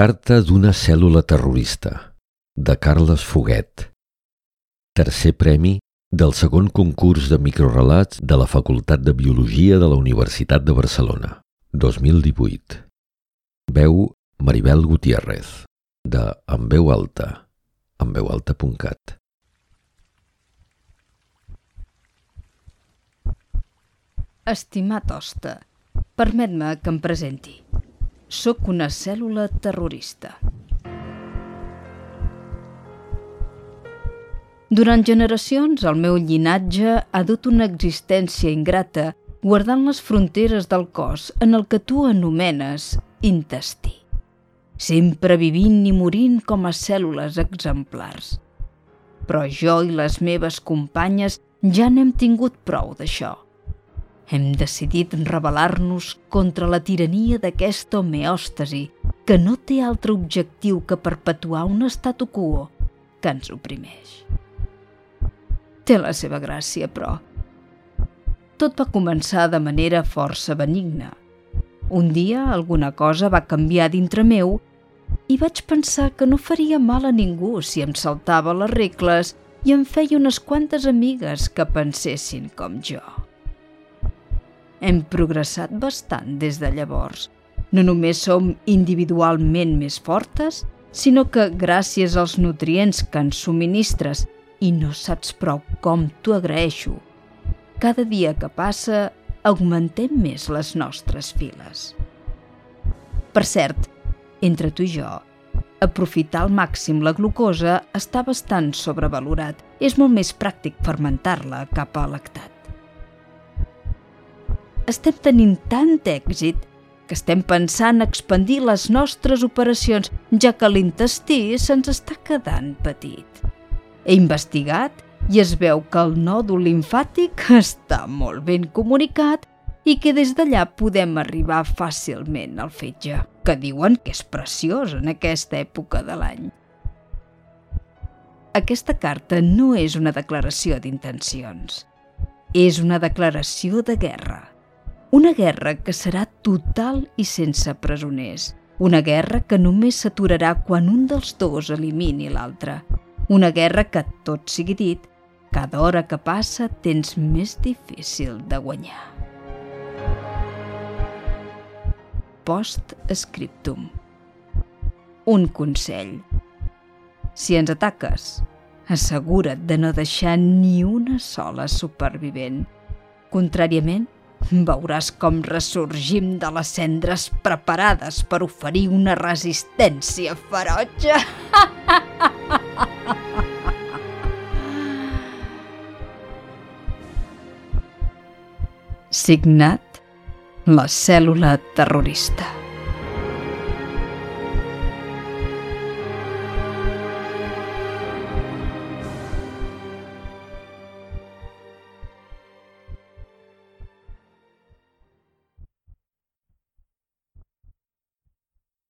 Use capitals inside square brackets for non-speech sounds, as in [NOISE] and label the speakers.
Speaker 1: carta d'una cèl·lula terrorista, de Carles Foguet. Tercer premi del segon concurs de microrelats de la Facultat de Biologia de la Universitat de Barcelona, 2018. Veu Maribel Gutiérrez, de En veu alta, enveualta.cat.
Speaker 2: Estimat hoste, permet-me que em presenti. Soc una cèl·lula terrorista. Durant generacions, el meu llinatge ha dut una existència ingrata guardant les fronteres del cos en el que tu anomenes intestí. Sempre vivint i morint com a cèl·lules exemplars. Però jo i les meves companyes ja n'hem tingut prou d'això hem decidit rebel·lar-nos contra la tirania d'aquesta homeòstasi que no té altre objectiu que perpetuar un statu quo que ens oprimeix. Té la seva gràcia, però. Tot va començar de manera força benigna. Un dia alguna cosa va canviar dintre meu i vaig pensar que no faria mal a ningú si em saltava les regles i em feia unes quantes amigues que pensessin com jo. Hem progressat bastant des de llavors. No només som individualment més fortes, sinó que gràcies als nutrients que ens subministres i no saps prou com t'ho agraeixo, cada dia que passa augmentem més les nostres files. Per cert, entre tu i jo, aprofitar al màxim la glucosa està bastant sobrevalorat. És molt més pràctic fermentar-la cap a lactat estem tenint tant èxit que estem pensant expandir les nostres operacions, ja que l'intestí se'ns està quedant petit. He investigat i es veu que el nòdul linfàtic està molt ben comunicat i que des d'allà podem arribar fàcilment al fetge, que diuen que és preciós en aquesta època de l'any. Aquesta carta no és una declaració d'intencions, és una declaració de guerra. Una guerra que serà total i sense presoners. Una guerra que només s'aturarà quan un dels dos elimini l'altre. Una guerra que, tot sigui dit, cada hora que passa tens més difícil de guanyar. Post-scriptum Un consell. Si ens ataques, assegura't de no deixar ni una sola supervivent. Contràriament, Veuràs com ressorgim de les cendres preparades per oferir una resistència ferotge. [LAUGHS] Signat la cèl·lula terrorista.